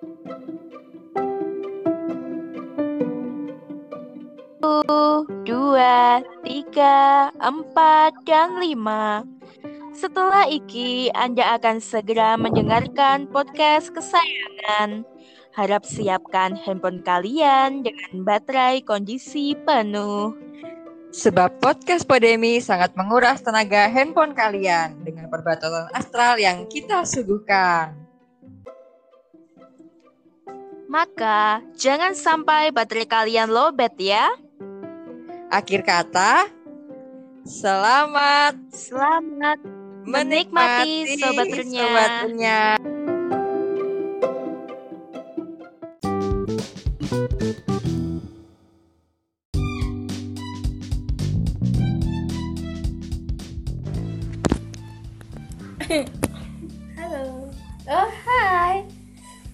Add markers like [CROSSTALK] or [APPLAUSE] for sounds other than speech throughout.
Satu, dua, tiga, empat, dan lima. Setelah Iki, Anda akan segera mendengarkan podcast kesayangan. Harap siapkan handphone kalian dengan baterai kondisi penuh. Sebab podcast Podemi sangat menguras tenaga handphone kalian dengan perbatasan astral yang kita suguhkan. Maka, jangan sampai baterai kalian lowbat ya. Akhir kata, selamat Selamat menikmati Sobat Runya. Sobat Runya. Hello. Oh, hi.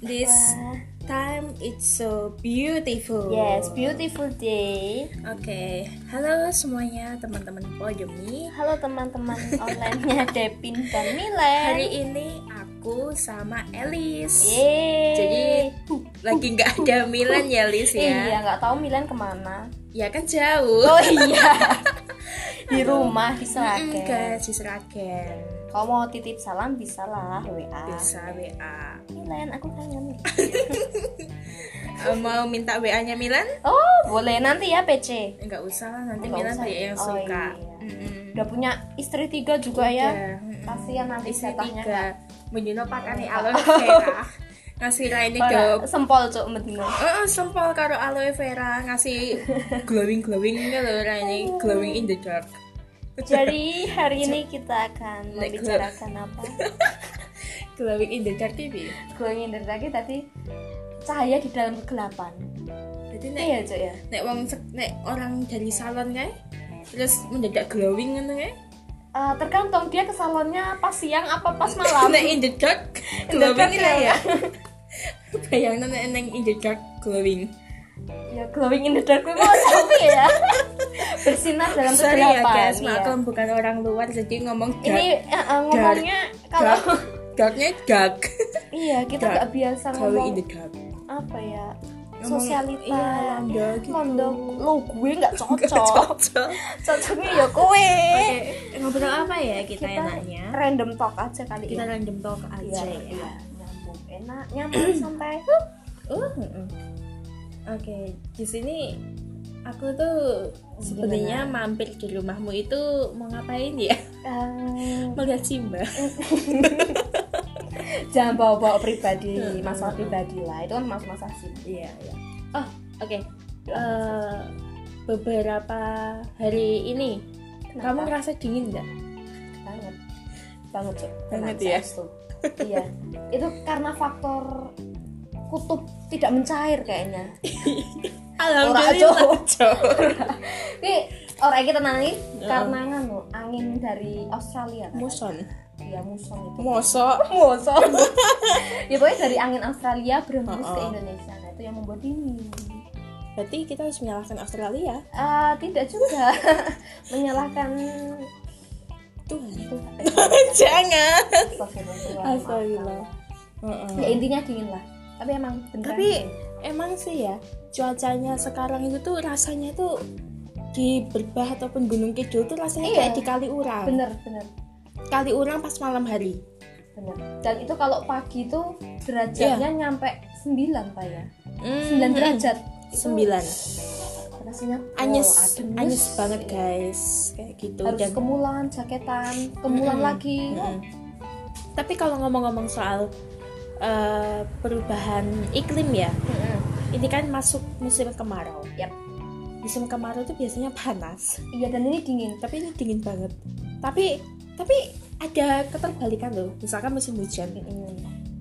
This Wah. Time it's so beautiful. Yes, beautiful day. Oke. Halo semuanya teman-teman Podemi. Halo teman-teman [LAUGHS] online-nya Devin dan Milen. Hari ini aku sama Elis. Yeay. Jadi lagi nggak ada Milan ya Lis iya ya? nggak tahu Milen ke mana. Ya kan jauh. Oh iya. [LAUGHS] di rumah di Mm, ke Seragen. Kalau mau titip salam bisa lah WA. Bisa WA. Milen, aku kangen. [LAUGHS] Eh, Mau minta WA-nya Milan? Oh, boleh nanti ya PC. Enggak usah lah, nanti Nggak Milan usah. banyak yang Oh, suka. iya. Mm-mm. Udah punya istri tiga juga ya. Udah, mm-mm. Kasihan nanti jatahnya. tiga Menjuno pakane aloe vera [LAUGHS] Ngasih raine ke sempol cuk medino. Heeh, sempol karo aloe vera ngasih glowing glowing gitu loh raine glowing in the dark. Jadi hari ini kita akan membicarakan apa? [LAUGHS] Glowing in the dark TV. Glowing in the dark tadi cahaya di dalam kegelapan. Jadi nek Iya cuk ya. nek wong nek orang dari salon kae terus mendadak glowing ngono kae. Eh, tergantung dia ke salonnya pas siang apa pas [LAUGHS] malam. Nek in the dark In the dark glowing ya. ya. [LAUGHS] Bayangno nek in the dark glowing. ya glowing in the dark mau tapi ya. Bersinar dalam Sorry ya kegelapan. guys, iya. maklum bukan orang luar jadi ngomong dark. Ini eh, eh, ngomongnya kalau dark. Darknya dark. iya kita Dark. nggak biasa ngomong the dark. apa ya sosialita iya, londo gitu. londo lo gue nggak cocok Cocok. cocoknya ya kowe Oke, ngobrol apa ya kita, kita enaknya? random talk aja kali Kita ya random talk Iya, aja iya. ya. nyambung enak nyambung sampai Uh, [CLEARS THROAT] mm-mm. Oke, di sini aku tuh sebenarnya mampir di rumahmu itu mau ngapain ya? Eh, Melihat Simba. [LAUGHS] jangan bawa-bawa pribadi masalah pribadi lah itu kan masa-masa sih Iya, iya. Oh, oke. Eh, beberapa hari ini kamu ngerasa dingin nggak? banget banget Cuk. Banget ya? iya itu karena faktor kutub tidak mencair kayaknya [LAUGHS] Alhamdulillah. Cok. [LAUGHS] ini orang kita nanti karena nganu angin dari Australia kan? Muson. Iya muson itu Mosok. [LAUGHS] muson [LAUGHS] ya pokoknya dari angin Australia berhembus ke Oh, oh. Indonesia nah itu yang membuat dingin Berarti kita harus menyalahkan Australia. Eh, tidak juga menyalahkan Tuhan. Tuhan. Jangan. Astagfirullah. Astagfirullah. Heeh. ya intinya dingin lah tapi emang beneran Tapi dingin. emang sih ya cuacanya sekarang itu tuh rasanya tuh di Berbah ataupun Gunung Kidul tuh rasanya Iya. kayak di Kaliurang. bener bener Kaliurang pas malam hari. bener dan itu kalau pagi itu derajatnya nyampe 9 pak ya 9 Hmm, derajat Sembilan. rasanya Anyes, anyes yes. banget guys, kayak gitu. harus Dan kemulan jaketan kemulan Mm-mm. lagi Mm-mm. Tapi kalau ngomong-ngomong soal eh, perubahan iklim ya, Mm-mm. Ini kan masuk musim kemarau. Yap. Musim kemarau tuh biasanya panas, iya dan ini dingin tapi ini dingin banget. Tapi tapi ada keterbalikan loh. Misalkan musim hujan,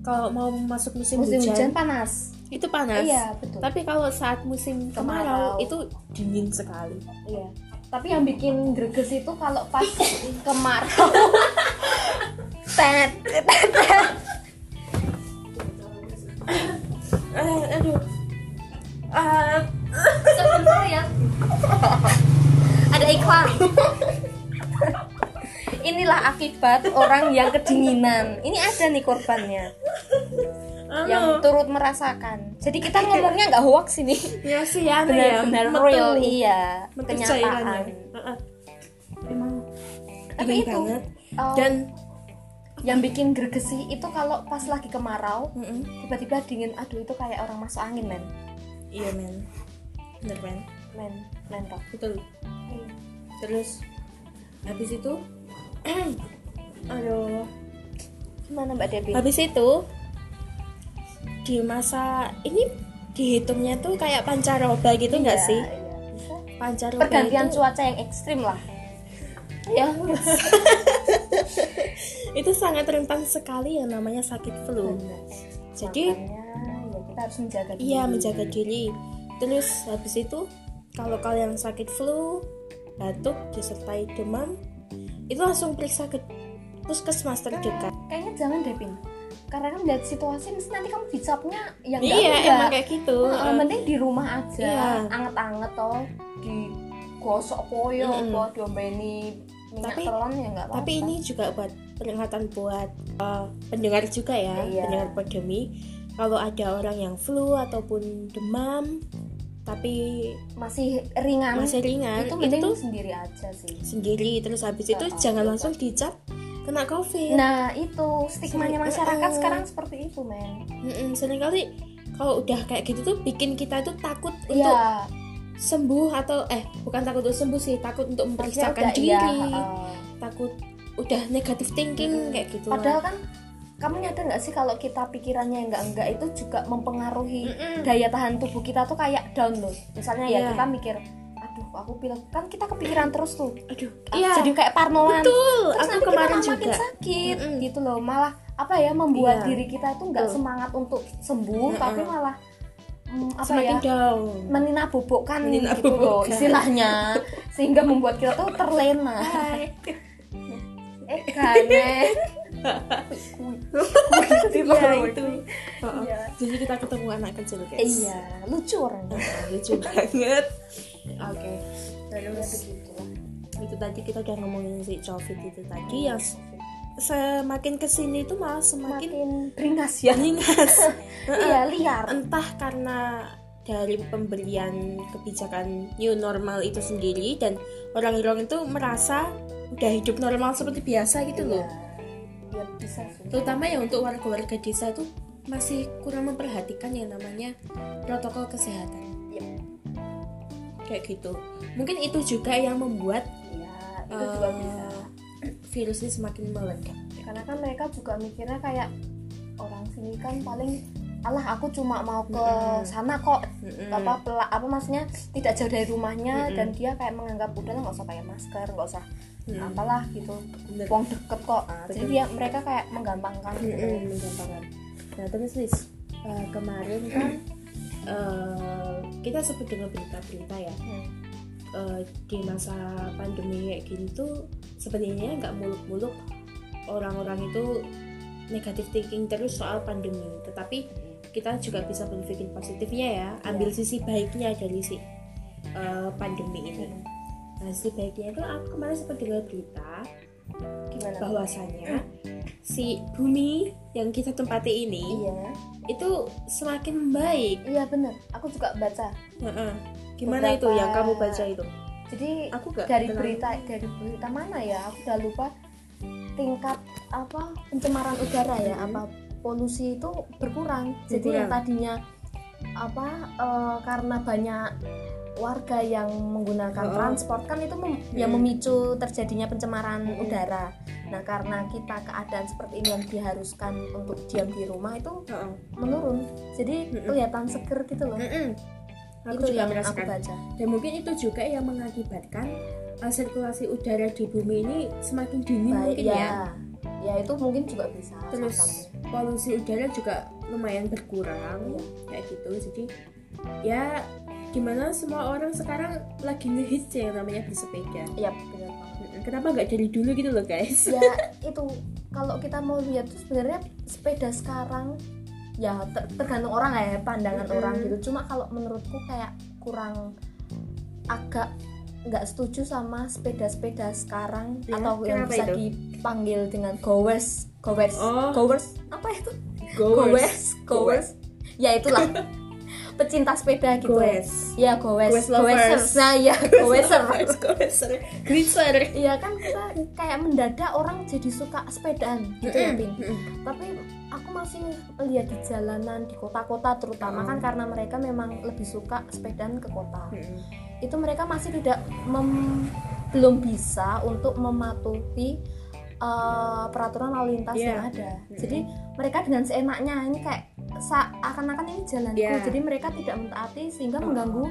kalau mau masuk musim, musim hujan hujan, panas itu panas. iya betul Tapi kalau saat musim kemarau, Kemarau. itu dingin sekali. iya tapi yang bikin greges itu kalau pas [LAUGHS] kemarau tet tet, tet. Eh, aduh. Ah, sebentar ya ada iklan inilah akibat orang yang kedinginan ini ada nih korbannya Anu. yang turut merasakan. Jadi kita ngomongnya nggak hoax ini. ya sih ya Benar-benar metu. real iya, Metu kenyataan. Heeh. emang Tapi itu, banget Oh, dan yang bikin gregesi itu kalau pas lagi kemarau Mm-mm. tiba-tiba dingin aduh itu kayak orang masuk angin men iya men. Bener men. Men men toh. betul. Iya. terus habis itu [CLEARS THROAT] aduh. Gimana mbak Debbie habis itu di masa ini dihitungnya tuh kayak pancaroba gitu nggak Iya, sih? iya, bisa. pancaroba pergantian itu, cuaca yang ekstrim lah. Ya [LAUGHS] itu sangat rentan sekali yang namanya sakit flu. Jadi Makanya, ya harus menjaga diri. iya menjaga diri terus habis itu kalau kalian sakit flu batuk disertai demam itu langsung periksa ke puskesmas terdekat kayaknya jangan deh Pin karena kan lihat situasi mesti nanti kamu dicapnya yang enggak iya enggak. emang kayak gitu Heeh, mending di rumah aja Iya. anget-anget toh digosok poyo Mm-mm. apa diombeni minyak Tapi- telon ya enggak apa-apa tapi ini juga buat peringatan buat uh, pendengar juga ya Iya. pendengar pandemi kalau ada orang yang flu ataupun demam tapi masih ringan. Masih ringan itu itu, sendiri aja sih. Sendiri terus habis itu Nggak jangan langsung dicap kena covid. Nah itu stigmanya Sering- masyarakat Heeh. sekarang seperti itu men. Mm-mm, sering kali kalau udah kayak gitu tuh bikin kita tuh takut untuk iya sembuh atau eh bukan takut untuk sembuh sih takut untuk memeriksakan udah diri. iya heeh. takut udah negative thinking kayak gitu padahal kan kamu nyadar nggak sih kalau kita pikirannya enggak enggak itu juga mempengaruhi Mm-mm. daya tahan tubuh kita tuh kayak down loh misalnya ya Iya. kita mikir aduh aku pilek kan kita kepikiran terus tuh aduh Ah, jadi kayak parnoan betul terus aku nanti kita kemarin malah makin juga sakit Mm-mm. gitu loh malah apa ya membuat Iya. diri kita itu nggak semangat untuk sembuh Mm-mm. tapi malah mm, apa semakin ya down meninabobokkan gitu Meninabobokkan. loh istilahnya sehingga membuat kita tuh terlena [LAUGHS] eh Iya itu. Oh, Iya. jadi kita ketemu anak kecil guys. Iya lucu orangnya. Lucu banget. Oke. Terus begitulah itu tadi kita udah ngomongin si covid itu tadi yang semakin ke sini itu malah semakin makin beringas ya. Ringas [LAUGHS] iya liar. Entah karena dari pemberian kebijakan new normal itu sendiri dan orang-orang itu merasa udah hidup normal seperti biasa gitu loh ya bisa sih. Terutama ya untuk warga-warga desa itu masih kurang memperhatikan yang namanya protokol kesehatan. Iya. kayak gitu. Mungkin itu juga yang membuat iya itu juga eh, bisa. virus ini semakin meledak. Karena kan mereka juga mikirnya kayak orang sini kan paling alah aku cuma mau ke sana kok. Mm-mm. apa pela- apa maksudnya tidak jauh dari rumahnya Mm-mm. dan dia kayak menganggap udah nggak usah pakai masker nggak usah Mm. apalah gitu Bener. wong deket kok Ah, jadi dia mereka kayak menggampangkan gitu. Mm-mm, menggampangkan. Nah terus Liz, eh, kemarin kan [CLEARS THROAT] eh, kita sempat dengar berita-berita ya Hmm. eh, di masa pandemi kayak gini tuh sebenarnya nggak muluk-muluk orang-orang itu negatif thinking terus soal pandemi, tetapi kita juga bisa berpikir positifnya ya, ambil sisi baiknya dari si eh, pandemi ini. Sisi baiknya itu aku kemarin sempat dengar berita gimana? bahwasanya si bumi yang kita tempati ini iya. itu semakin baik. iya bener. Aku juga baca. Heeh. Gimana itu Beberapa- yang kamu baca itu? jadi Aku gak dari terlalu- berita dari berita mana ya? Aku udah lupa tingkat apa pencemaran udara ya? Mhm. apa polusi itu berkurang. Jadi yang tadinya apa eh, karena banyak warga yang menggunakan Oh. transport kan itu mem- yang Hmm. memicu terjadinya pencemaran udara nah karena kita keadaan seperti ini yang diharuskan untuk diam di rumah itu menurun jadi Mhm. kelihatan seger gitu loh Mm-mm. Aku itu juga yang aku merasakan. baca Dan mungkin itu juga yang mengakibatkan uh, sirkulasi udara di bumi ini semakin dingin Baik, mungkin ya. ya itu mungkin juga bisa Terus polusi udara juga lumayan berkurang Iya. kayak gitu. Jadi ya gimana semua orang sekarang lagi ngehits ya yang namanya bersepeda. Iya benar. Mm-mm. Kenapa nggak dari dulu gitu loh guys? Ya itu kalau kita mau lihat tuh sebenarnya sepeda sekarang ya ter- tergantung orang ya pandangan Mm-mm. orang gitu. Cuma kalau menurutku kayak kurang agak nggak setuju sama sepeda-sepeda sekarang Ya, atau yang bisa itu? dipanggil dengan gowes, gowes, Oh. gowes apa itu? goes goes ya itulah [LAUGHS] pecinta sepeda gitu. Goes. ya goes. Goes lovers. nah ya [LAUGHS] goeser Goeser. Iya kan kita kayak mendadak orang jadi suka sepedaan gitu ya Pin? Tapi aku masih lihat di jalanan di kota-kota terutama Oh. kan karena mereka memang lebih suka sepedaan ke kota. Itu mereka masih tidak mem- belum bisa untuk mematuhi uh, peraturan lalu lintas Iya. yang ada Mm-mm. jadi mereka dengan seenaknya ini kayak seakan-akan ini jalanku Iya. jadi mereka tidak mentaati sehingga Oh. mengganggu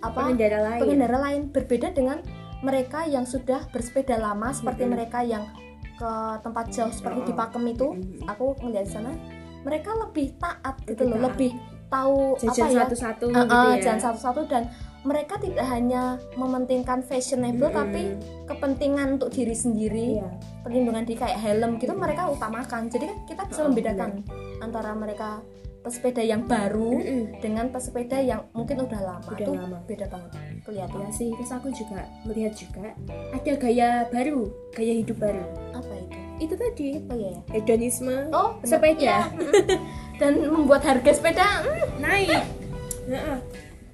apa Pengendara lain. pengendara lain berbeda dengan mereka yang sudah bersepeda lama seperti Mm-mm. mereka yang ke tempat jauh seperti Oh. di Pakem itu Mm-mm. aku di sana mereka lebih taat gitu Lebih loh taat. lebih tahu Jajan apa ya satu-satu Uh, gitu uh, ya. jalan satu-satu dan mereka tidak hanya mementingkan fashionable Mm-mm. tapi kepentingan untuk diri sendiri Iya. perlindungan di kayak helm gitu mereka utamakan jadi kan kita bisa Oh, membedakan antara mereka pesepeda yang baru Mm-mm. dengan pesepeda yang mungkin udah lama Udah itu lama. beda banget kelihatan Ya sih, terus aku juga melihat juga ada gaya baru, gaya hidup baru. apa itu Itu tadi oh iya ya hedonisme oh sepeda Iya, mm. [LAUGHS] dan membuat harga sepeda mm, naik.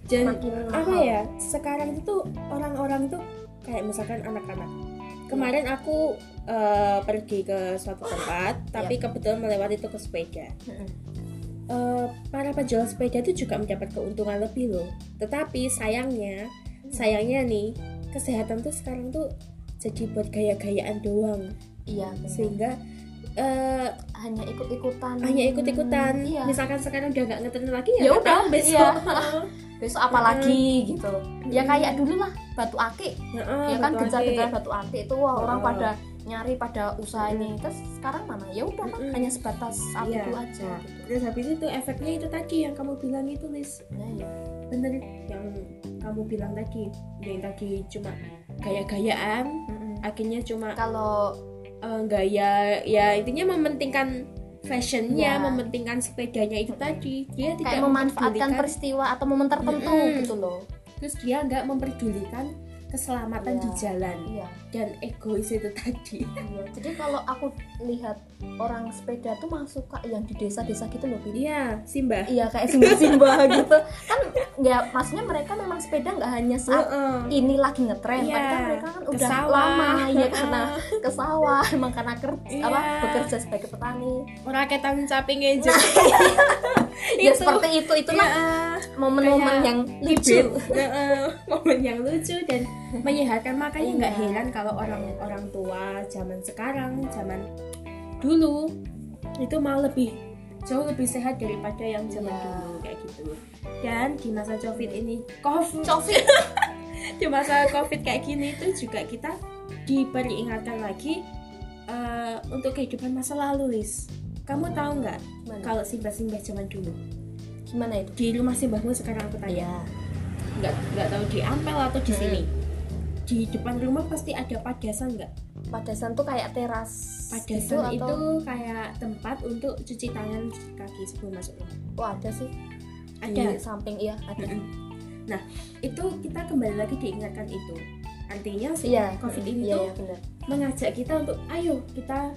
Makin apa mahal ya? Sekarang itu tuh orang-orang tuh kayak misalkan anak-anak. Kemarin aku eh, pergi ke suatu tempat, tapi kebetulan melewati toko sepeda. Mm-mm. Eh, para penjual sepeda itu juga mendapat keuntungan lebih loh. Tetapi sayangnya, sayangnya nih kesehatan tuh sekarang tuh jadi buat gaya-gayaan doang, iya sehingga eh, hanya ikut-ikutan hanya ikut-ikutan. iya. Misalkan sekarang udah nggak ngetren lagi Ya nggak udah, besok. iya. [LAUGHS] besok apa lagi gitu ya kayak dulu lah batu akik Heeh, ya kan gencar-gencar batu akik itu wah orang pada nyari pada usaha ini terus sekarang mana ya udah Mm-mm. hanya sebatas satu Iya. itu aja Nah, gitu Terus habis itu efeknya itu tadi yang kamu bilang itu Lis Nah, ya. Bener yang kamu bilang tadi Yang tadi cuma gaya-gayaan Mm-mm. Akhirnya cuma kalau eh, gaya Ya intinya mementingkan fashionnya Iya. Mementingkan sepedanya itu tadi Dia tidak kayak memanfaatkan mempedulikan- peristiwa atau momen tertentu Mm-mm. gitu loh Terus dia nggak memperdulikan keselamatan Iya. di jalan iya Dan egois itu tadi iya jadi kalau aku lihat orang sepeda tuh mah suka yang di desa-desa gitu loh. Iya Simba iya kayak simba-simba [LAUGHS] gitu kan ya maksudnya mereka memang sepeda nggak hanya saat Heeh. ini lagi ngetren tapi kan mereka kan udah sawah. lama ya karena [LAUGHS] ke sawah emang karena kerja Iya. apa bekerja sebagai petani Orang ketang caping aja ya seperti itu itulah Iya. momen-momen Kayak yang lucu Heeh, momen yang lucu dan menyehatkan makanya nggak Iya. heran kalau orang-orang tua zaman sekarang zaman dulu itu malah lebih jauh lebih sehat daripada yang zaman Iya. dulu kayak gitu dan di masa covid ini covid. Covid. [LAUGHS] Di masa covid kayak gini itu juga kita diperingatkan lagi eh, untuk kehidupan masa lalu Lis kamu tahu nggak kalau simbah-simbah zaman dulu? Gimana itu? Di rumah simbahmu sekarang aku tanya. Ya nggak nggak tahu di Ampel atau di Hmm. sini. Di depan rumah pasti ada padasan nggak? Padasan tuh kayak teras gitu padasan itu, atau kayak tempat untuk cuci tangan cuci kaki sebelum masuk rumah. Oh ada sih ada. Di samping iya ada. Nah itu kita kembali lagi diingatkan itu. Artinya si iya. Covid ini iya, tuh iya, benar. mengajak kita untuk ayo kita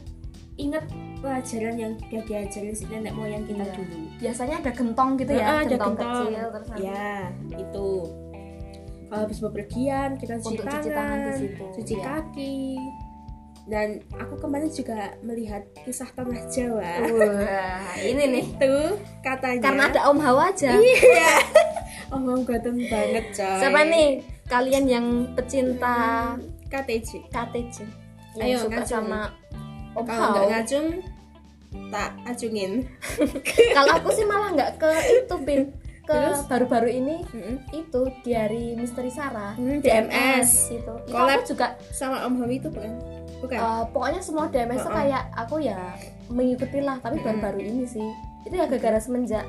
ingat pelajaran yang sudah diajarin si nenek moyang kita Iya. dulu. Biasanya ada gentong gitu ya Ah, ada gentong, gentong. kecil terus ya itu. Kalau habis bepergian kita cuci Untuk tangan, cuci tangan di situ, cuci iya. kaki dan aku kemarin juga melihat kisah tanah Jawa. Wah ini nih. Itu katanya karena ada Om Hawa aja. Iya. Oh mau ganteng banget coy. Siapa nih? Kalian yang pecinta KTJ KTJ yang Ayo, suka ngacung. sama Om kalau nggak Hawa. ngacung tak acungin. [LAUGHS] Kalau aku sih malah nggak ke itu bin. Ke Terus? baru-baru ini Mm-mm. itu diari Misteri Sarah. Hmm, DMS. itu. Itu aku juga sama Om Hawi itu bukan bukan? Eh, pokoknya semua DMS tuh kayak aku ya mengikuti lah tapi baru-baru ini sih. Itu ya gara-gara semenjak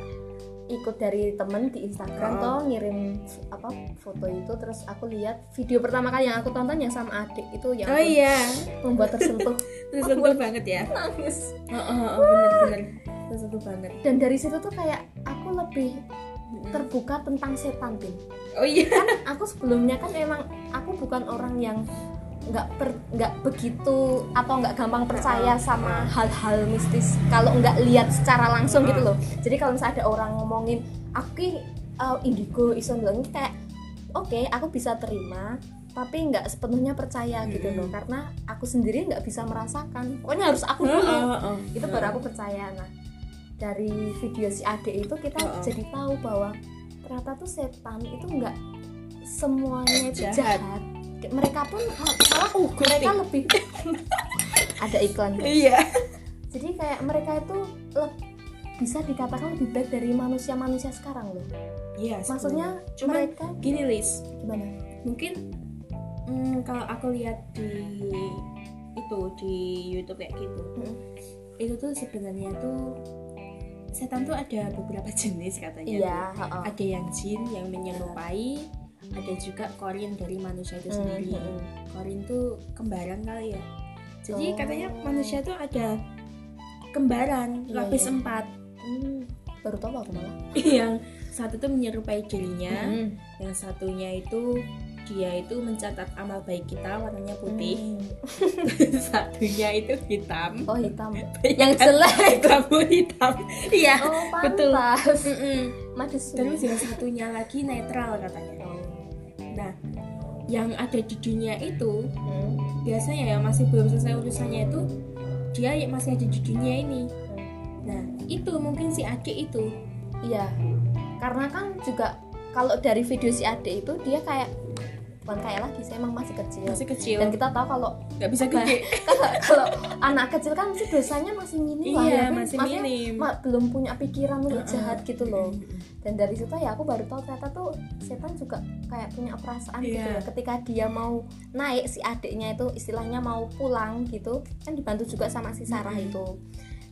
ikut dari temen di Instagram Uh-uh. toh ngirim apa foto itu terus aku lihat video pertama kali yang aku tonton yang sama adik itu yang oh iya. membuat tersentuh. [LAUGHS] Tersentuh banget ya? Nangis. Oh, oh, oh, bener-bener tersentuh banget. Dan dari situ tuh kayak aku lebih terbuka tentang setan Bin. oh iya. Aku sebelumnya kan emang aku bukan orang yang nggak per- nggak begitu atau nggak gampang percaya sama hal-hal mistis kalau nggak lihat secara langsung gitu loh. Jadi kalau misalnya ada orang ngomongin aku uh, indigo iso kayak oke aku bisa terima tapi nggak sepenuhnya percaya gitu loh. Karena aku sendiri nggak bisa merasakan. Pokoknya harus aku dulu. itu baru aku percaya. Nah dari video si Ade itu kita Heeh. jadi tahu bahwa ternyata tuh setan itu nggak semuanya itu Jahat. jahat, mereka pun ma- malah mereka lebih [LAUGHS] ada iklan guys. iya. Jadi kayak mereka itu bisa dikatakan lebih baik dari manusia-manusia sekarang loh. Iya maksudnya Cuman- mereka gini Lis gimana? Mungkin mm, kalau aku lihat di itu di YouTube kayak gitu Mm. itu tuh sebenarnya tuh setan tuh ada beberapa jenis katanya. Iya heeh. ada yang jin yang menyerupai ada juga korin dari manusia itu sendiri. Mm, mm, korin tuh kembaran kali ya. Jadi Oh. katanya manusia tuh ada kembaran Iya, lapis iya. empat. Hmm, baru tahu aku malah. Yang satu tuh menyerupai dirinya Mm. yang satunya itu dia itu mencatat amal baik kita warnanya putih. Hmm. [LAUGHS] satunya itu hitam. Oh hitam. [LAUGHS] Yang jelek kamu hitam. Iya oh betul. Mm-mm. Mades terus yang satunya lagi netral katanya. Nah yang ada di dunia itu Hmm. biasanya ya masih belum selesai urusannya itu dia ya masih ada di dunia ini. Nah itu mungkin si adik itu. Iya, karena kan juga kalau dari video si Ade itu dia kayak bukan kayak lagi, saya emang masih kecil. masih kecil Dan kita tahu kalau nggak bisa gede [LAUGHS] kalau, kalau anak kecil kan sih dosanya masih minim lah ya, iya kan? masih minim ma- belum punya pikiran untuk Heeh. jahat gitu loh. Dan dari situ ya aku baru tahu ternyata tuh setan juga kayak punya perasaan gitu Iya. ya. Ketika dia mau naik si adiknya itu istilahnya mau pulang gitu, kan dibantu juga sama si Sarah Mm-mm. itu.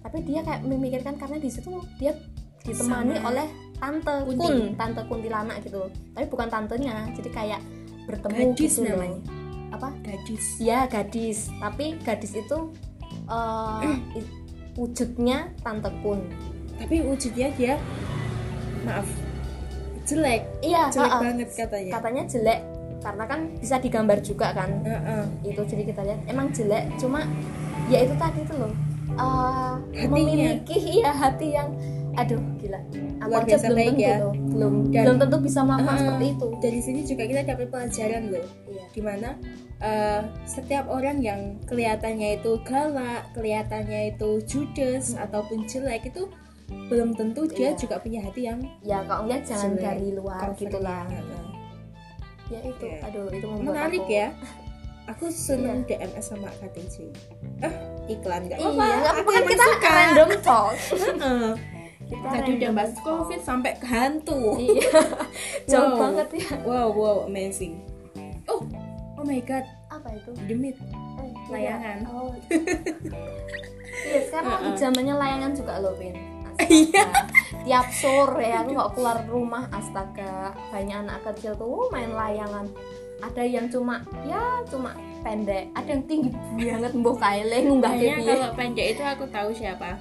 Tapi dia kayak memikirkan karena di situ dia ditemani Sama oleh tante Kunti. Kun, tante kuntilanak gitu. Tapi bukan tantenya, jadi kayak bertemu gadis gitu loh. namanya Apa? gadis Ya gadis, tapi gadis itu [CLEARS THROAT] i- wujudnya tante kun. tapi wujudnya dia maaf jelek Iya, jelek ha-ha. banget katanya katanya jelek karena kan bisa digambar juga kan Heeh. itu jadi kita lihat emang jelek cuma ya itu tadi tuh loh Hatinya. memiliki ya hati yang aduh gila aku Luar aja belum tentu ya. loh belum Dan- belum tentu bisa melakukan Heeh. seperti itu dari sini juga kita dapat pelajaran loh iya di mana eh, setiap orang yang kelihatannya itu galak, kelihatannya itu judes ataupun jelek itu belum tentu dia Iya. juga punya hati yang ya kalau enggak jangan Jelek. dari luar gitu lah Heeh. ya itu Oke. aduh itu menarik aku- ya. Aku seneng DMS sama KTJ. Ah iklan nggak iya apa-apa. kan kita suka. random talk. Kita Tadi udah bahas. COVID sampai ke hantu. iya [LAUGHS] jauh Wow. banget ya Wow wow amazing. Oh oh my god apa itu demit. Eh, iya. Layangan. Oh. [LAUGHS] iya sekarang lagi Heeh. zamannya layangan juga loh Pin Iya. Tiap sore [LAUGHS] aku nggak keluar rumah astaga banyak anak kecil tuh main layangan ada yang cuma ya cuma pendek ada yang tinggi banget mbok kaile ngunggah kalau pendek itu aku tahu siapa.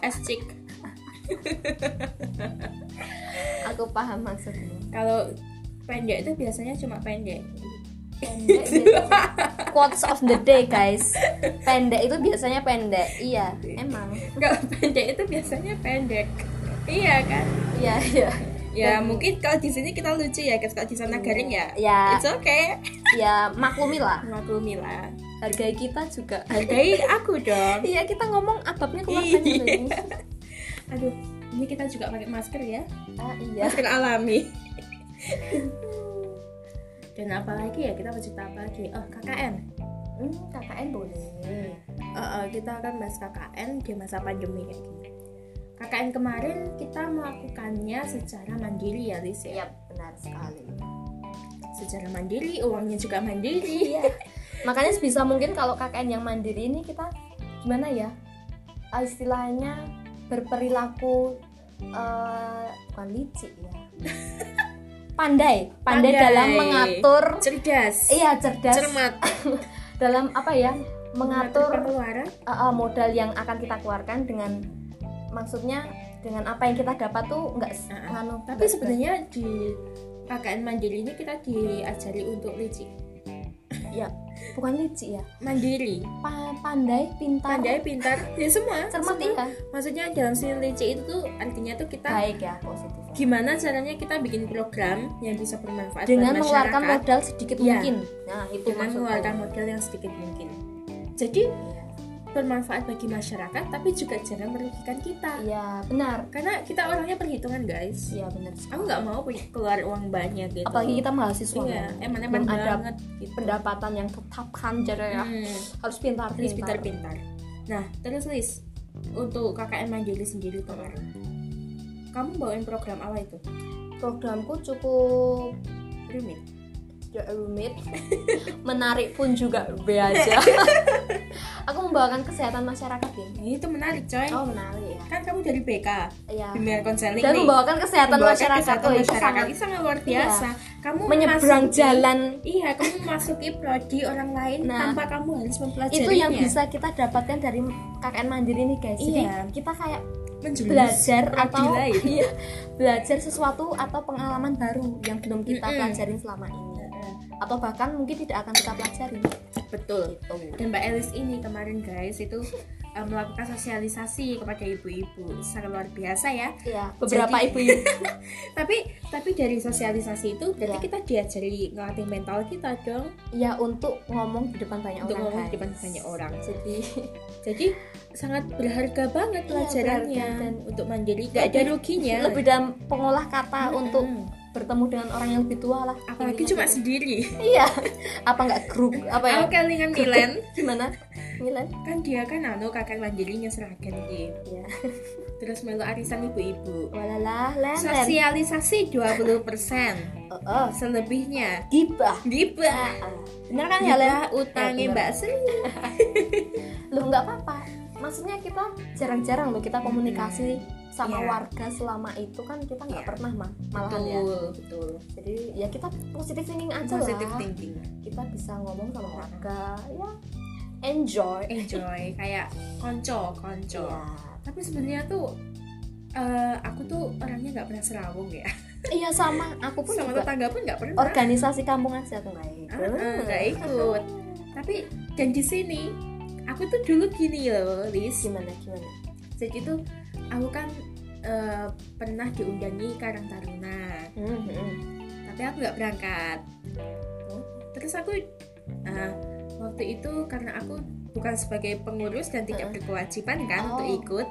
S chick. Aku paham maksudnya Kalau pendek itu biasanya cuma pendek. pendek [LAUGHS] quotes of the day guys pendek itu biasanya pendek iya emang Kalau pendek itu biasanya pendek. Iya kan? iya iya Ya mungkin kalau di sini kita lucu ya. Kalau di sana garing ya. ya It's okay. ya maklumi lah Maklumi lah. hargai kita juga Hargai aku dong. iya kita ngomong ababnya keluar Iya. Aduh, ini kita juga pakai masker ya. ah, iya Masker alami. [LAUGHS] Dan apa lagi ya? Kita mau cerita apa lagi? Oh, KKN. hmm, KKN boleh Eh, eh, kita akan bahas KKN di masa pandemi kayak gini. KKN kemarin kita melakukannya secara mandiri ya, Lis ya. Iya benar sekali. Secara mandiri, uangnya juga mandiri. Iya. Makanya sebisa mungkin kalau KKN yang mandiri ini kita gimana ya? Ah, Istilahnya berperilaku eh, bukan licik ya. [LAUGHS] Pandai, pandai, Pandai. dalam mengatur Cerdas. iya cerdas Cermat. [LAUGHS] dalam apa ya? Mengatur pengeluaran. eh, eh, modal yang akan kita keluarkan dengan maksudnya dengan apa yang kita dapat tuh enggak Ah, ah. nganu Tapi sebenarnya di KKN mandiri ini kita diajari untuk licik. ya [LAUGHS] bukan licik ya. Mandiri. Pa- pandai pintar. Pandai pintar. Ya semua cermat iya maksudnya dalam sini licik itu tuh artinya tuh kita baik ya positif. gimana caranya kita bikin program yang bisa bermanfaat dengan buat mengeluarkan modal sedikit Iya. mungkin. Nah itu dengan mengeluarkan modal yang sedikit mungkin. Jadi. Bermanfaat bagi masyarakat tapi juga jangan merugikan kita. Iya benar. Karena kita orangnya perhitungan guys. Iya benar aku nggak mau keluar uang banyak gitu. Apalagi kita mahasiswa iya kan. emang ada banget gitu. pendapatan yang tetap kan jadi ya. Hmm, harus pintar harus pintar-pintar. Nah terus Lis untuk KKN Mandiri sendiri kemarin kamu bawain program apa itu? Programku cukup rumit tidak rumit. [LAUGHS] Menarik pun juga B aja. [LAUGHS] Aku membawakan kesehatan masyarakat ya. Ini itu menarik coy. Oh menarik ya. Kan kamu dari BK Iya. bimbingan konseling dan nih. membawakan kesehatan Membawakan masyarakat. kesehatan oh, itu masyarakat. sangat itu sangat luar biasa. Kamu menyeberang jalan. Iya kamu memasuki prodi orang lain Nah, tanpa kamu harus mempelajarinya. itu yang bisa kita dapatkan dari KKN Mandiri nih guys. Jadi Iya. kita kayak belajar atau [LAUGHS] iya, belajar sesuatu atau pengalaman baru yang belum kita Mm-mm. pelajarin selama ini atau bahkan mungkin tidak akan kita pelajari. Betul. Gitu. Dan Mbak Elis ini kemarin guys itu uh, melakukan sosialisasi kepada ibu-ibu. Sangat luar biasa ya. Ya beberapa Jadi- ibu-ibu. [LAUGHS] Tapi tapi dari sosialisasi itu berarti Iya. kita diajari ngelatih mental kita dong. Ya untuk ngomong di depan banyak untuk orang ngomong di depan banyak orang. Jadi jadi sangat berharga banget Iya, pelajarannya berharga dan untuk mandiri. Gak ada ruginya. lebih dalam pengolah kata Mm-mm. untuk bertemu dengan orang yang lebih tua lah. Apalagi cuma gitu. sendiri. iya. [LAUGHS] Apa nggak grup apa ya? Aku kelingan Milen gimana? Milan? Kan dia kan anu kakak mandirinya seragam gitu ya [LAUGHS] terus melu arisan ibu-ibu. Walalah len len sosialisasi 20% oh, oh. selebihnya. Gibah. Gibah. Ah, ah. bener kan ya len? gibah utangnya Ya. Mbak Sri. [LAUGHS] Loh nggak apa-apa maksudnya kita jarang-jarang loh kita komunikasi sama Iya. warga selama itu kan kita nggak Iya. pernah mah malahan ya. Betul betul. Jadi ya kita positive thinking aja positive lah. thinking. Kita bisa ngomong sama warga ya enjoy. Enjoy [LAUGHS] kayak konco konco. Iya. tapi sebenarnya tuh eh, aku tuh orangnya nggak pernah serawung ya. [LAUGHS] Iya sama. Aku pun sama juga tetangga pun nggak pernah. organisasi kampung aja tuh nggak ikut. Ah, ah, nggak ikut. Tapi dan di sini aku tuh dulu gini loh Lis gimana gimana jadi tuh aku kan eh, pernah diundangi Karang Taruna Hmm, hmm. tapi aku nggak berangkat terus aku eh, waktu itu karena aku bukan sebagai pengurus dan tidak Heeh. berkewajiban kan Oh. untuk ikut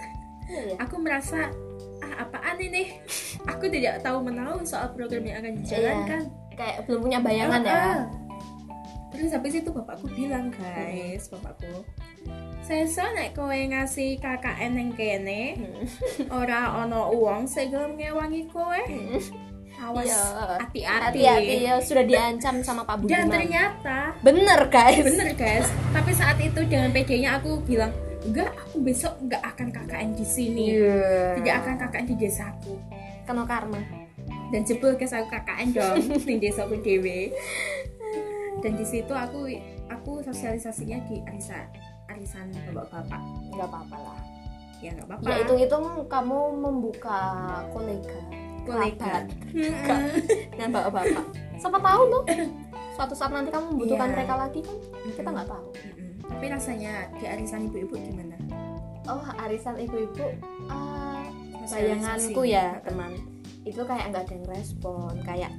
Iya, iya. aku merasa ah apaan ini [LAUGHS] aku tidak tahu menahu soal program yang akan dijalankan kayak belum punya bayangan Ah, ya. Terus habis itu bapakku bilang guys bapakku saya nek kowe ngasih KKN yang kene Hmm. ora ono uang saya gelem ngewangi kowe. Awas Iya. hati-hati. Hati-hati ya sudah diancam sama Pak dan Budiman. ternyata bener guys. Bener guys. Tapi saat itu dengan PD-nya aku bilang enggak aku besok enggak akan KKN di sini. Iya. tidak akan KKN di desaku. Kena karma. Dan jebul ke aku KKN dong di desaku dewe dan di situ aku aku sosialisasinya di arisan arisan bapak-bapak nggak apa-apa lah. Ya nggak apa-apa. Ya hitung-hitung kamu membuka kolega kolega. [LAUGHS] dengan bapak-bapak siapa tahu loh suatu saat nanti kamu membutuhkan Iya. mereka lagi kan kita nggak tahu. Tapi rasanya di arisan ibu-ibu gimana? Oh arisan ibu-ibu Sosialisasi. bayanganku ya teman. Itu kayak nggak ada yang respon kayak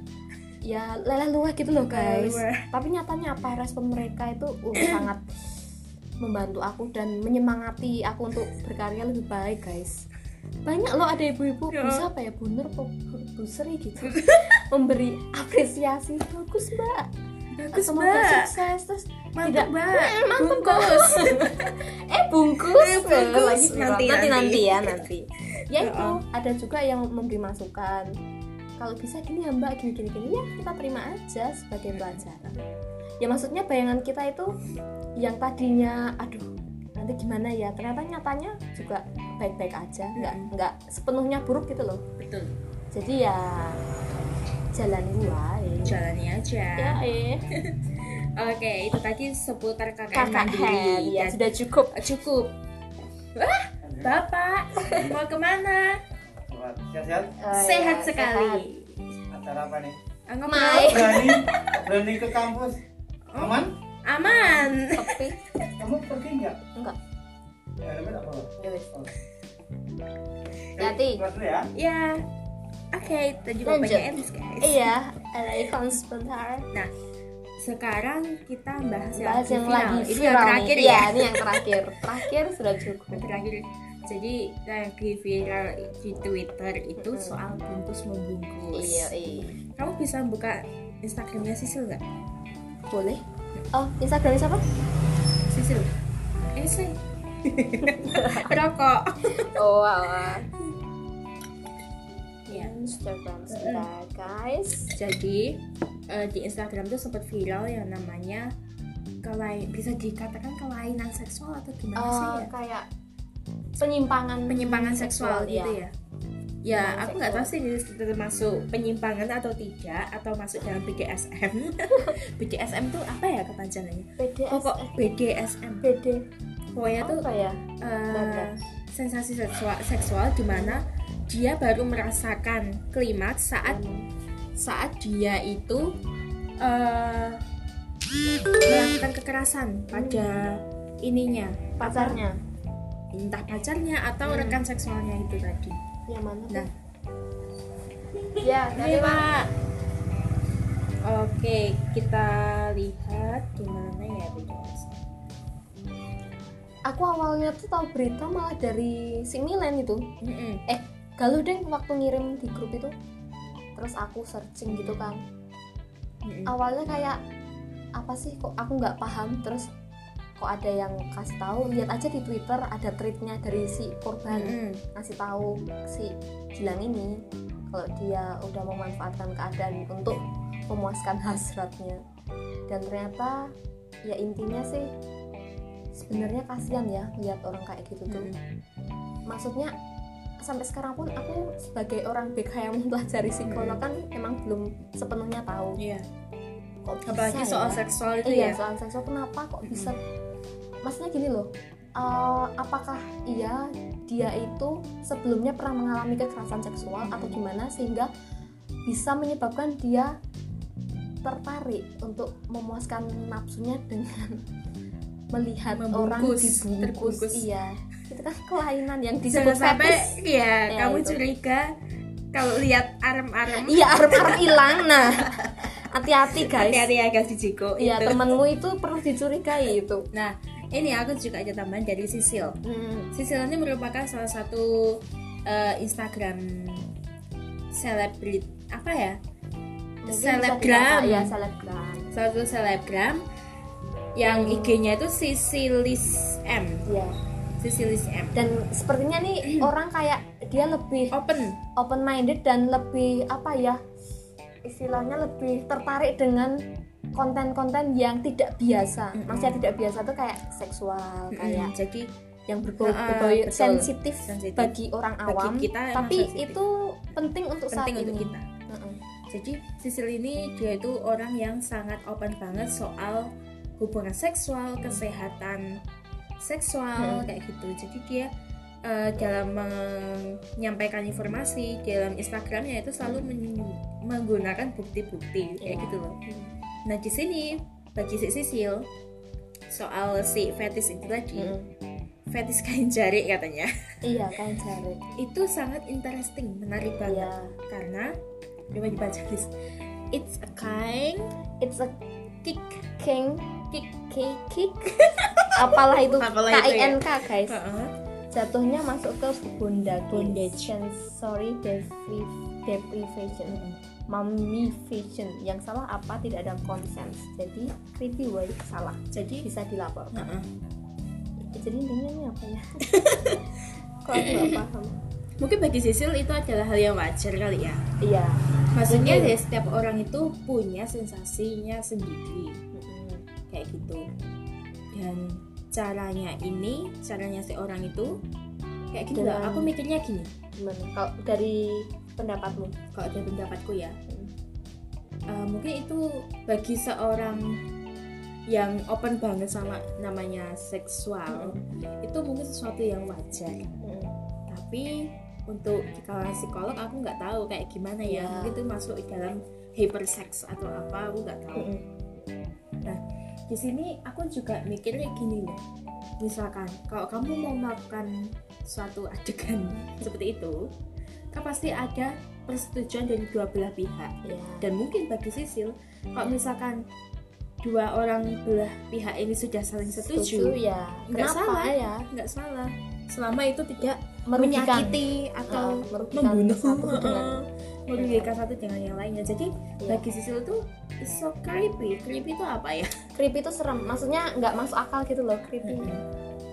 ya lelah luah gitu loh guys. tapi nyatanya apa? Respon mereka itu uh, [CLEARS THROAT] sangat membantu aku dan menyemangati aku untuk berkarya lebih baik guys. Banyak loh ada ibu-ibu Ya. bisa apa ya bu seri gitu. [LAUGHS] Memberi apresiasi. Bagus mbak. Bagus semoga mbak. sukses terus mantap tidak- mbak. Eh, mantap, bungkus. [LAUGHS] Eh bungkus, Eh, bungkus. Lagi Nanti, nanti, nanti. nanti ya nanti. Ya Ya, itu. Oh. ada juga yang memberi masukan kalau bisa gini ya mbak gini gini gini. Ya kita terima aja sebagai pelajaran. Ya maksudnya bayangan kita itu yang tadinya aduh nanti gimana ya? Ternyata nyatanya juga baik-baik aja. Nggak nggak sepenuhnya buruk gitu loh. Betul. Jadi ya jalan wae jalani aja. Ya eh. [LAUGHS] Oke itu tadi seputar KKN kakak mandiri. ya sudah cukup. cukup. Wah bapak mau ke mana Sehat-sehat? Eh, sehat ya, Acara apa nih? Ah, Mai. ngobrol Berani, berani ke kampus. Aman? aman Tapi Kamu pergi nggak? Enggak. Ya, tak apa. ya wes. Oh. Dulu ya. ya oke kita juga Lanjut. pakai ems guys Iya, ada ikon sebentar. sekarang kita bahas yang, Bahas yang final. lagi ini yang viral terakhir ya Iya, ini yang terakhir. Terakhir sudah cukup. yang terakhir jadi lagi viral di Twitter itu soal bungkus membungkus Iya, iya. kamu bisa buka Instagramnya Sisil nggak Boleh. Oh, Instagram siapa? Sisil eh sih [LAUGHS] rokok Oh, wow. ya Instagram sebentar, guys. jadi eh, di Instagram tuh sempat viral yang namanya kelai bisa dikatakan kelainan seksual atau gimana sih Oh, ya kayak penyimpangan penyimpangan seksual, gitu iya. ya. Ya Penyimpangan aku nggak tahu seksual. sih ini termasuk penyimpangan atau tidak atau masuk dalam BDSM BDSM [LAUGHS] tuh apa ya kepanjangannya? BDS pokok BDSM BD pokoknya tuh apa ya? Benar. sensasi seksual seksual di mana dia baru merasakan klimaks saat saat dia itu eh melakukan kekerasan pada ininya pacarnya entah pacarnya atau Hmm. rekan seksualnya itu tadi yang mana? Nah. ya, dari? Pak. Oke, kita lihat gimana ya BDSM. Aku awalnya tuh tahu berita malah dari si Milen itu. Mm-mm. Galuh deng waktu ngirim di grup itu. Terus aku searching gitu kan. Mm-mm. Awalnya kayak apa sih kok aku nggak paham terus kok ada yang kasih tahu lihat aja di Twitter ada tweetnya dari si korban Mm-mm. ngasih tahu si Gilang ini kalau dia udah memanfaatkan keadaan untuk memuaskan hasratnya dan ternyata ya intinya sih sebenarnya kasihan ya lihat orang kayak gitu tuh Mm-mm. maksudnya sampai sekarang pun aku sebagai orang BK yang mempelajari psikolog kan emang belum sepenuhnya tahu Iya. kok bisa Apalagi soal ya? seksual itu iya ya. soal seksual kenapa kok bisa maksudnya gini loh eh, apakah iya dia itu sebelumnya pernah mengalami kekerasan seksual atau gimana sehingga bisa menyebabkan dia tertarik untuk memuaskan nafsunya dengan [LAUGHS] melihat orang Membungkus, dibungkus terbungkus. iya itu kan kelainan yang Jangan disebut sampai fetish ya, Ya, kamu itu. curiga kalau lihat arem-arem. iya arem-arem hilang nah hati-hati guys Hati-hati ya guys di Jiko iya itu. temanmu itu perlu dicurigai itu Nah, ini aku juga ada tambahan dari Sisil. Hmm. Sisil ini merupakan salah satu eh, Instagram selebrit apa ya? Mungkin Selebgram. ya selebgram Salah satu selebgram yang IG-nya itu Sisilis M. ya Sisilis M. dan sepertinya nih [CLEARS THROAT] orang kayak dia lebih Open. open minded dan lebih apa ya istilahnya lebih tertarik dengan konten-konten yang tidak biasa Mm-mm. maksudnya tidak biasa tuh kayak seksual kayak Mm, Jadi yang berbau, berbau betul. sensitif Sensitif. bagi orang Bagi awam kita tapi sensitif. itu penting untuk saat penting untuk ini kita. Mm-mm. Jadi Sisil ini dia itu orang yang sangat open banget soal hubungan seksual, kesehatan seksual Hmm. kayak gitu. Jadi dia eh, dalam menyampaikan informasi dalam Instagramnya itu selalu men- menggunakan bukti-bukti kayak Iya. gitu loh. Nah di sini bagi si Sisil. Soal si fetis itu tadi, Mm-mm. fetis kain jari katanya, iya [LAUGHS] kan jari itu sangat interesting, menarik banget. Iya. Karena coba dibaca guys it's a kind it's a kick king kick kick kick. [LAUGHS] Apalah itu? Apalah K itu I ya. N K guys. Heeh. jatuhnya masuk ke bondage. Bondage. sensory depriv- deprivation mummification. Yang salah apa tidak ada consent. Jadi creepy way salah. Jadi bisa dilapor heeh. jadi intinya ini apa ya? [LAUGHS] Kok aku nggak paham? Mungkin bagi Sisil itu adalah hal yang wajar kali ya. Iya. Maksudnya ya setiap orang itu punya sensasinya sendiri. Kayak gitu. Dan caranya ini caranya si orang itu kayak gitu lah. Aku mikirnya gini. Gimana kalau dari pendapatmu kalau dari pendapatku ya. Eh, mungkin itu bagi seorang yang open banget sama namanya seksual itu mungkin sesuatu yang wajar. Tapi untuk di kalangan psikolog aku nggak tahu kayak gimana ya. Iya. mungkin itu masuk dalam hypersex atau apa aku nggak tahu. Di sini aku juga mikirnya gini loh. Misalkan kalau kamu mau melakukan suatu adegan [LAUGHS] seperti itu kan pasti ada persetujuan dari dua belah pihak. Ya dan mungkin bagi Sisil kalau misalkan dua orang belah pihak ini sudah saling setuju setuju ya. Nggak salah. ya nggak salah. Selama itu tidak merugikan. menyakiti atau Uh, merugikan membunuh. satu dengan [LAUGHS] merugikan satu dengan yang lainnya. Jadi Iya. bagi Sisil it's so creepy. Creepy itu apa ya? Creepy itu serem. Maksudnya nggak masuk akal gitu loh creepy.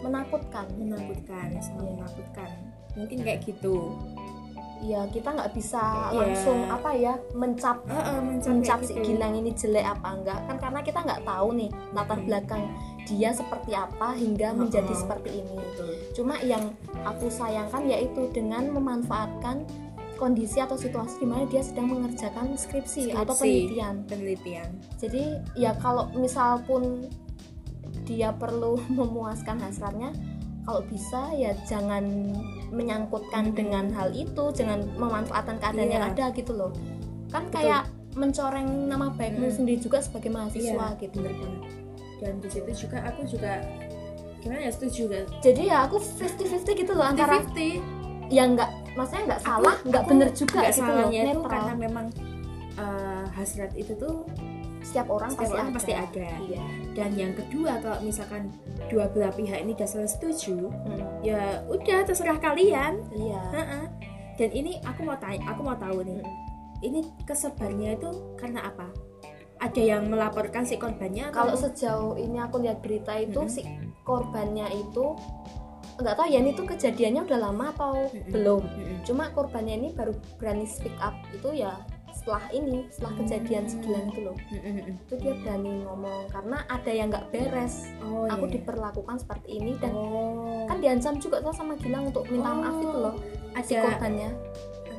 Menakutkan. Menakutkan sangat Iya. menakutkan. Mungkin kayak gitu ya kita nggak bisa Iya. langsung apa ya mencap Heeh, mencap mencap kayak si gitu. Gilang ini jelek apa enggak kan karena kita nggak tahu nih latar Hmm. belakang dia seperti apa hingga menjadi seperti ini Betul. cuma yang aku sayangkan yaitu dengan memanfaatkan kondisi atau situasi di mana dia sedang mengerjakan skripsi, atau Skripsi. penelitian penelitian jadi ya kalau misal pun dia perlu [LAUGHS] memuaskan hasratnya kalau bisa ya jangan menyangkutkan dengan hal itu jangan memanfaatkan keadaan yang Iya. ada gitu loh kan Betul. kayak mencoreng nama baikmu Mhm. sendiri juga sebagai mahasiswa Iya, gitu bener banget dan di situ juga aku juga gimana ya setuju kan jadi ya aku 50-50 gitu loh antara 50 ya nggak maksudnya nggak salah nggak bener juga nggak gitu loh itu netral karena memang uh, hasrat itu tuh setiap orang setiap pasti orang ada. pasti ada iya dan yang kedua kalau misalkan dua belah pihak ini saling setuju Hmm, ya udah terserah kalian iya Heeh. dan ini aku mau tanya aku mau tahu nih Hmm. ini kesebarnya itu karena apa ada yang melaporkan si korbannya atau- kalau sejauh ini aku lihat berita itu Mm-mm. si korbannya itu nggak tahu ya ini tuh kejadiannya udah lama atau Mm-mm. belum Mm-mm. cuma korbannya ini baru berani speak up itu ya setelah ini setelah kejadian segilan itu loh. Mm-mm, mm-mm. itu dia berani ngomong karena ada yang nggak beres. Oh aku iya. diperlakukan seperti ini dan oh. kan diancam juga tuh sama Gilang untuk minta maaf itu loh. Si ada korbannya.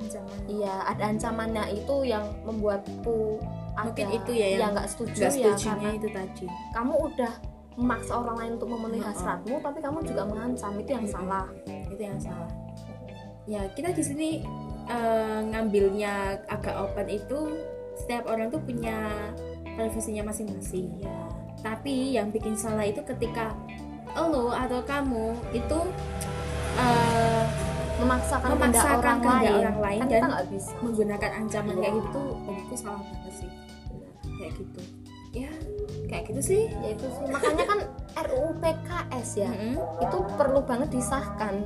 ancaman iya ada ancamannya itu yang membuatku Mungkin ada itu ya yang nggak setuju ya karena itu tadi. kamu udah memaksa orang lain untuk memenuhi hasratmu tapi kamu juga mengancam. Itu yang salah. Itu yang salah. Ya kita di sini eh, ngambilnya agak open itu setiap orang tuh punya privasinya masing-masing iya tapi yang bikin salah itu ketika lo atau kamu itu eh, memaksakan, Memaksakan orang lain. orang lain kan dan bisa. menggunakan ancaman Iya. kayak gitu bagiku salah banget sih. Kayak gitu. Ya kayak gitu sih. Ya itu sih. Makanya kan RUU PKS ya? Mm-mm. itu perlu banget disahkan.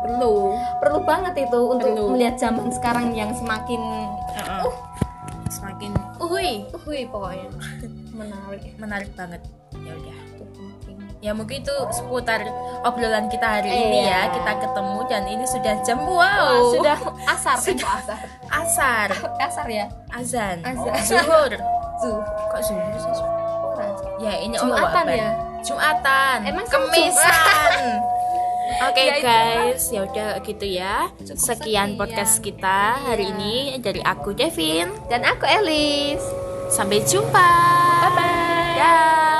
Perlu. Perlu banget itu untuk Perlu. melihat zaman sekarang yang semakin Uh, semakin uhui uhui pokoknya. [LAUGHS] menarik. Menarik banget. Ya udah. Ya mungkin itu seputar obrolan kita hari ini Iya. ya. Kita ketemu dan ini sudah jam Wah, wow sudah asar. Sudah. asar. asar. [LAUGHS] Asar ya? Azan. Azan. zuhur. Zuh. kok zuhur sih ya ini Jumatan ya? Jumatan Emang kemisan [LAUGHS] Oke Ya, itu guys, ya udah gitu ya. Cukup Sekian sekian. podcast kita hari Iya. ini dari aku Devin. dan aku Elis Sampai jumpa. bye bye Dah.